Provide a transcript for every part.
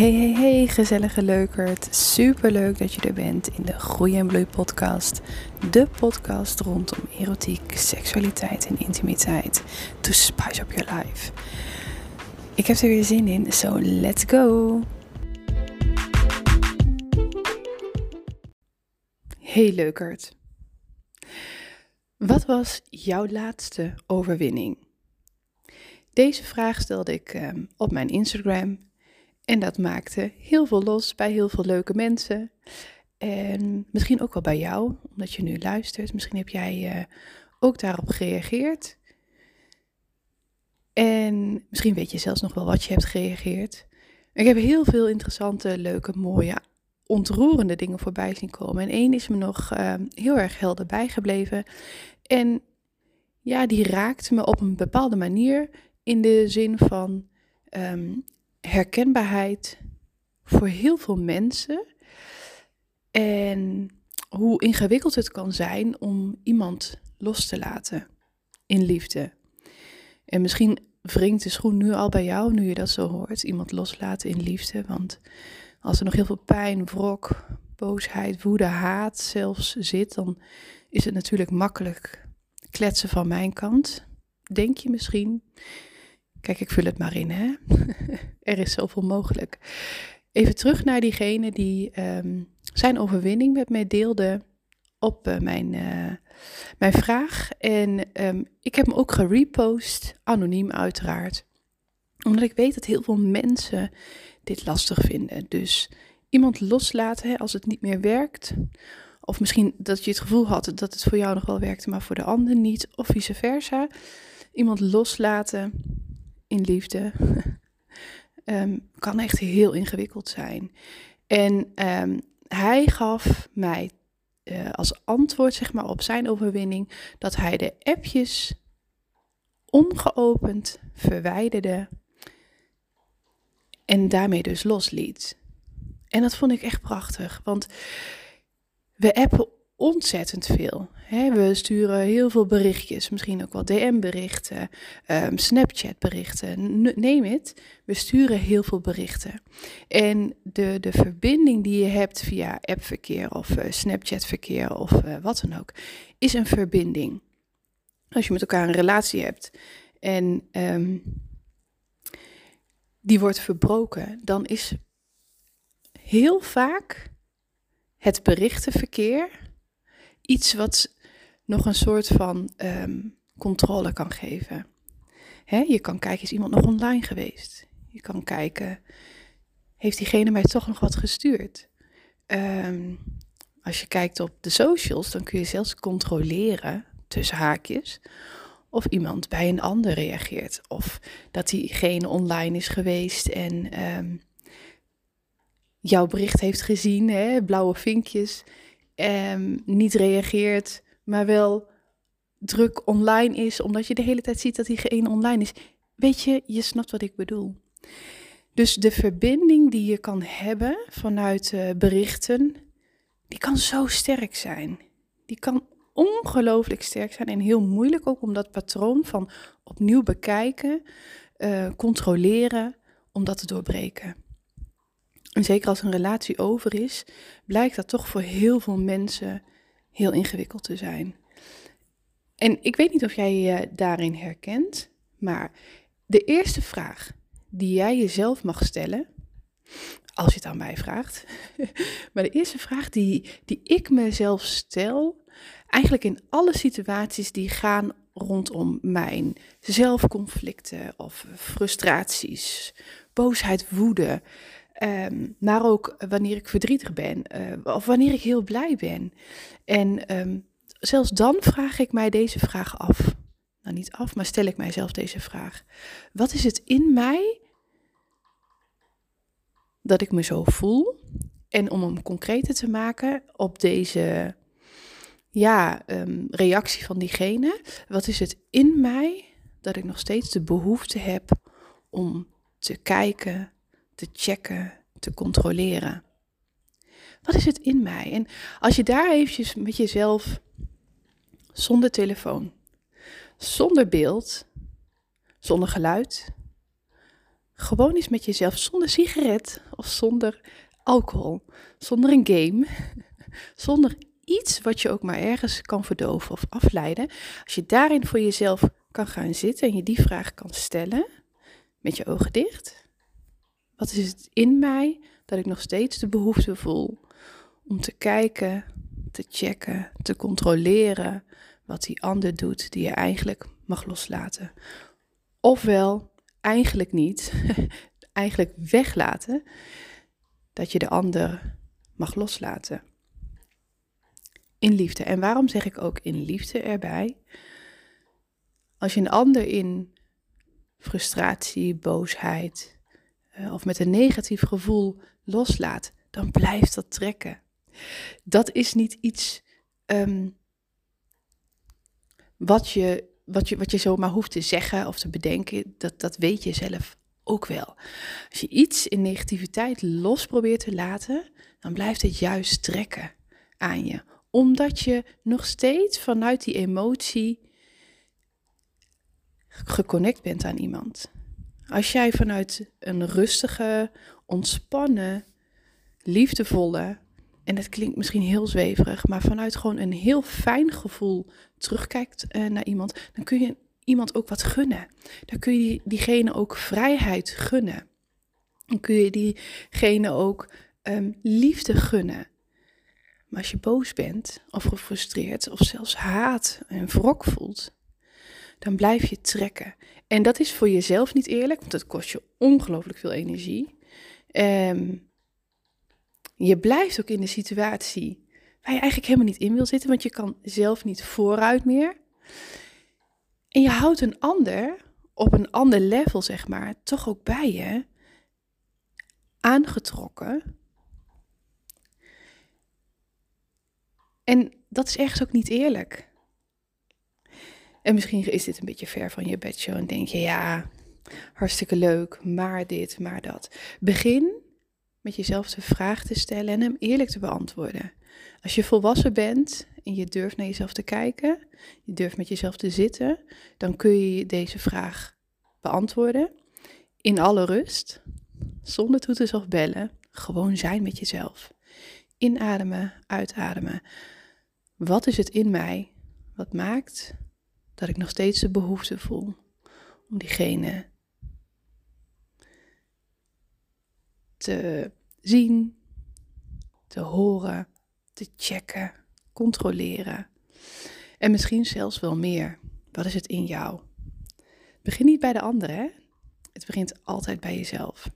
Hey, hey, hey, gezellige leukert. Super leuk dat je er bent in de Groei en Bloei podcast. De podcast rondom erotiek, seksualiteit en intimiteit. To spice up your life. Ik heb er weer zin in, so let's go. Hey leukert. Wat was jouw laatste overwinning? Deze vraag stelde ik um, op mijn Instagram en dat maakte heel veel los bij heel veel leuke mensen. En misschien ook wel bij jou, omdat je nu luistert. Misschien heb jij uh, ook daarop gereageerd. En misschien weet je zelfs nog wel wat je hebt gereageerd. Ik heb heel veel interessante, leuke, mooie, ontroerende dingen voorbij zien komen. En één is me nog uh, heel erg helder bijgebleven. En ja, die raakte me op een bepaalde manier in de zin van um, herkenbaarheid voor heel veel mensen. En hoe ingewikkeld het kan zijn om iemand los te laten in liefde. En misschien wringt de schoen nu al bij jou, nu je dat zo hoort. Iemand loslaten in liefde. Want als er nog heel veel pijn, wrok, boosheid, woede, haat zelfs zit, dan is het natuurlijk makkelijk kletsen van mijn kant. Denk je misschien. Kijk, ik vul het maar in, hè. er is zoveel mogelijk. Even terug naar diegene die um, zijn overwinning met mij deelde op uh, mijn, uh, mijn vraag. En um, ik heb hem ook gerepost, anoniem uiteraard. Omdat ik weet dat heel veel mensen dit lastig vinden. Dus iemand loslaten hè, als het niet meer werkt. Of misschien dat je het gevoel had dat het voor jou nog wel werkte, maar voor de ander niet. Of vice versa. Iemand loslaten in liefde um, kan echt heel ingewikkeld zijn. En um, hij gaf mij uh, als antwoord zeg maar, op zijn overwinning dat hij de appjes ongeopend verwijderde en daarmee dus losliet. En dat vond ik echt prachtig, want we appen ontzettend veel. we sturen heel veel berichtjes, misschien ook wel DM-berichten, um, Snapchat-berichten, neem het. We sturen heel veel berichten. En de, de verbinding die je hebt via appverkeer of uh, Snapchat-verkeer of uh, wat dan ook, is een verbinding. Als je met elkaar een relatie hebt en um, die wordt verbroken, dan is heel vaak het berichtenverkeer iets wat nog een soort van um, controle kan geven. Hè, je kan kijken, is iemand nog online geweest? Je kan kijken, heeft diegene mij toch nog wat gestuurd? Um, als je kijkt op de socials, dan kun je zelfs controleren, tussen haakjes, of iemand bij een ander reageert. Of dat diegene online is geweest en um, jouw bericht heeft gezien, hè, blauwe vinkjes um, niet reageert, maar wel druk online is, omdat je de hele tijd ziet dat diegene online is. Weet je, je snapt wat ik bedoel. Dus de verbinding die je kan hebben vanuit uh, berichten, die kan zo sterk zijn. Die kan ongelooflijk sterk zijn en heel moeilijk ook om dat patroon van opnieuw bekijken, uh, controleren, om dat te doorbreken. En zeker als een relatie over is, blijkt dat toch voor heel veel mensen heel ingewikkeld te zijn. En ik weet niet of jij je daarin herkent, maar de eerste vraag die jij jezelf mag stellen, als je het aan mij vraagt, maar de eerste vraag die, die ik mezelf stel, eigenlijk in alle situaties die gaan rondom mijn zelfconflicten of frustraties, boosheid, woede, Um, maar ook wanneer ik verdrietig ben uh, of wanneer ik heel blij ben. En um, zelfs dan vraag ik mij deze vraag af. Nou, niet af, maar stel ik mijzelf deze vraag. Wat is het in mij dat ik me zo voel? En om hem concreter te maken op deze ja, um, reactie van diegene, wat is het in mij dat ik nog steeds de behoefte heb om te kijken, te checken, te controleren. Wat is het in mij? En als je daar eventjes met jezelf, zonder telefoon, zonder beeld, zonder geluid, gewoon eens met jezelf zonder sigaret of zonder alcohol, zonder een game, zonder iets wat je ook maar ergens kan verdoven of afleiden. Als je daarin voor jezelf kan gaan zitten en je die vraag kan stellen met je ogen dicht. Wat is het in mij dat ik nog steeds de behoefte voel om te kijken, te checken, te controleren wat die ander doet die je eigenlijk mag loslaten. Ofwel eigenlijk niet, eigenlijk weglaten dat je de ander mag loslaten. In liefde. En waarom zeg ik ook in liefde erbij? Als je een ander in frustratie, boosheid uh, of met een negatief gevoel loslaat, dan blijft dat trekken. Dat is niet iets um, wat, je, wat, je, wat je zomaar hoeft te zeggen of te bedenken. Dat, dat weet je zelf ook wel. Als je iets in negativiteit los probeert te laten, dan blijft het juist trekken aan je. Omdat je nog steeds vanuit die emotie geconnect bent aan iemand. Als jij vanuit een rustige, ontspannen, liefdevolle, en het klinkt misschien heel zweverig, maar vanuit gewoon een heel fijn gevoel terugkijkt uh, naar iemand, dan kun je iemand ook wat gunnen. Dan kun je die, diegene ook vrijheid gunnen. Dan kun je diegene ook um, liefde gunnen. Maar als je boos bent, of gefrustreerd, of zelfs haat en wrok voelt, dan blijf je trekken. En dat is voor jezelf niet eerlijk, want het kost je ongelooflijk veel energie. Um, je blijft ook in de situatie waar je eigenlijk helemaal niet in wil zitten, want je kan zelf niet vooruit meer. En je houdt een ander op een ander level, zeg maar, toch ook bij je aangetrokken. En dat is ergens ook niet eerlijk. En misschien is dit een beetje ver van je bedshow en denk je, ja, hartstikke leuk, maar dit, maar dat. Begin met jezelf de vraag te stellen en hem eerlijk te beantwoorden. Als je volwassen bent en je durft naar jezelf te kijken, je durft met jezelf te zitten, dan kun je deze vraag beantwoorden in alle rust, zonder toeters of bellen, gewoon zijn met jezelf. Inademen, uitademen. Wat is het in mij wat maakt dat ik nog steeds de behoefte voel om diegene te zien, te horen, te checken, controleren. En misschien zelfs wel meer. Wat is het in jou? Begin niet bij de ander, hè? Het begint altijd bij jezelf.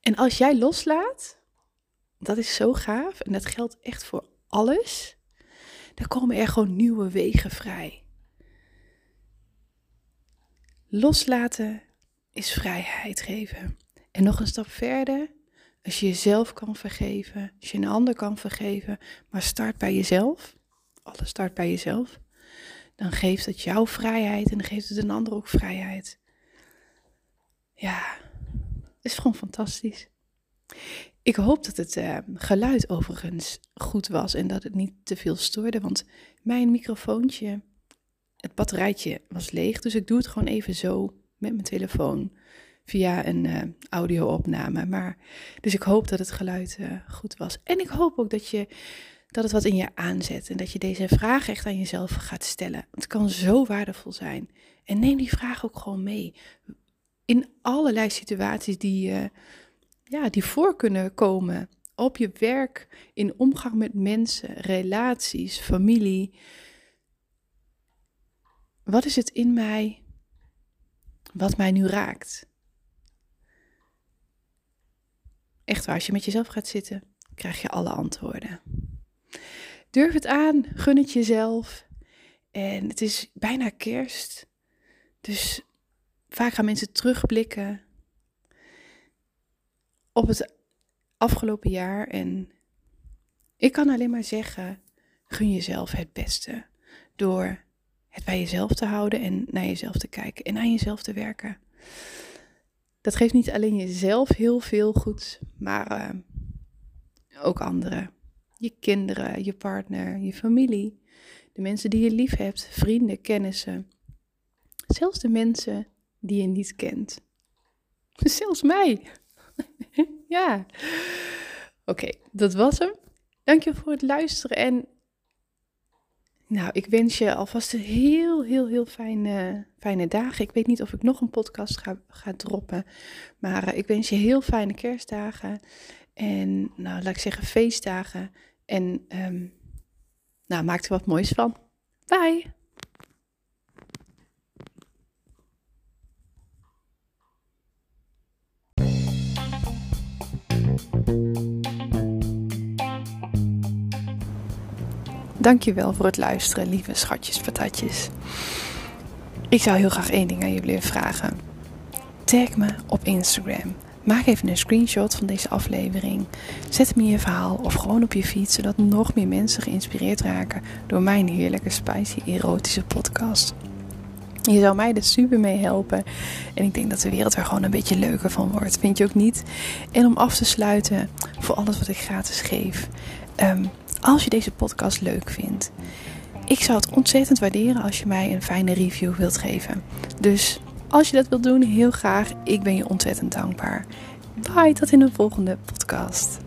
En als jij loslaat, dat is zo gaaf en dat geldt echt voor alles, dan komen er gewoon nieuwe wegen vrij. Loslaten is vrijheid geven. En nog een stap verder, als je jezelf kan vergeven, als je een ander kan vergeven, maar start bij jezelf, alles start bij jezelf, dan geeft het jou vrijheid en dan geeft het een ander ook vrijheid. Ja, is gewoon fantastisch. Ik hoop dat het uh, geluid overigens goed was en dat het niet te veel stoorde, want mijn microfoontje, het batterijtje was leeg, dus ik doe het gewoon even zo met mijn telefoon via een uh, audio-opname. Maar, dus ik hoop dat het geluid uh, goed was. En ik hoop ook dat, je, dat het wat in je aanzet en dat je deze vraag echt aan jezelf gaat stellen. Het kan zo waardevol zijn. En neem die vraag ook gewoon mee. In allerlei situaties die, uh, ja, die voor kunnen komen. Op je werk, in omgang met mensen, relaties, familie. Wat is het in mij wat mij nu raakt? Echt waar, als je met jezelf gaat zitten, krijg je alle antwoorden. Durf het aan, gun het jezelf. En het is bijna kerst. Dus vaak gaan mensen terugblikken op het afgelopen jaar. En ik kan alleen maar zeggen, gun jezelf het beste. Door het bij jezelf te houden en naar jezelf te kijken en aan jezelf te werken. Dat geeft niet alleen jezelf heel veel goed, maar eh, ook anderen. Je kinderen, je partner, je familie, de mensen die je lief hebt, vrienden, kennissen. Zelfs de mensen die je niet kent. Zelfs mij. ja. Oké, dat was hem. Dank je voor het luisteren en nou, ik wens je alvast een heel, heel, heel fijne, fijne dagen. Ik weet niet of ik nog een podcast ga, ga droppen, maar eh, ik wens je heel fijne kerstdagen en, nou, laat ik zeggen, feestdagen. En, um, nou, maak er wat moois van. Bye! Dankjewel voor het luisteren, lieve schatjes patatjes. Ik zou heel graag één ding aan jullie willen vragen. Tag me op Instagram. Maak even een screenshot van deze aflevering. Zet hem in je verhaal of gewoon op je fiets, zodat nog meer mensen geïnspireerd raken door mijn heerlijke, spicy, erotische podcast. Je zou mij er super mee helpen. En ik denk dat de wereld er gewoon een beetje leuker van wordt. Vind je ook niet? En om af te sluiten voor alles wat ik gratis geef. Ehm, als je deze podcast leuk vindt. Ik zou het ontzettend waarderen als je mij een fijne review wilt geven. Dus als je dat wilt doen, heel graag. Ik ben je ontzettend dankbaar. Bye, tot in de volgende podcast.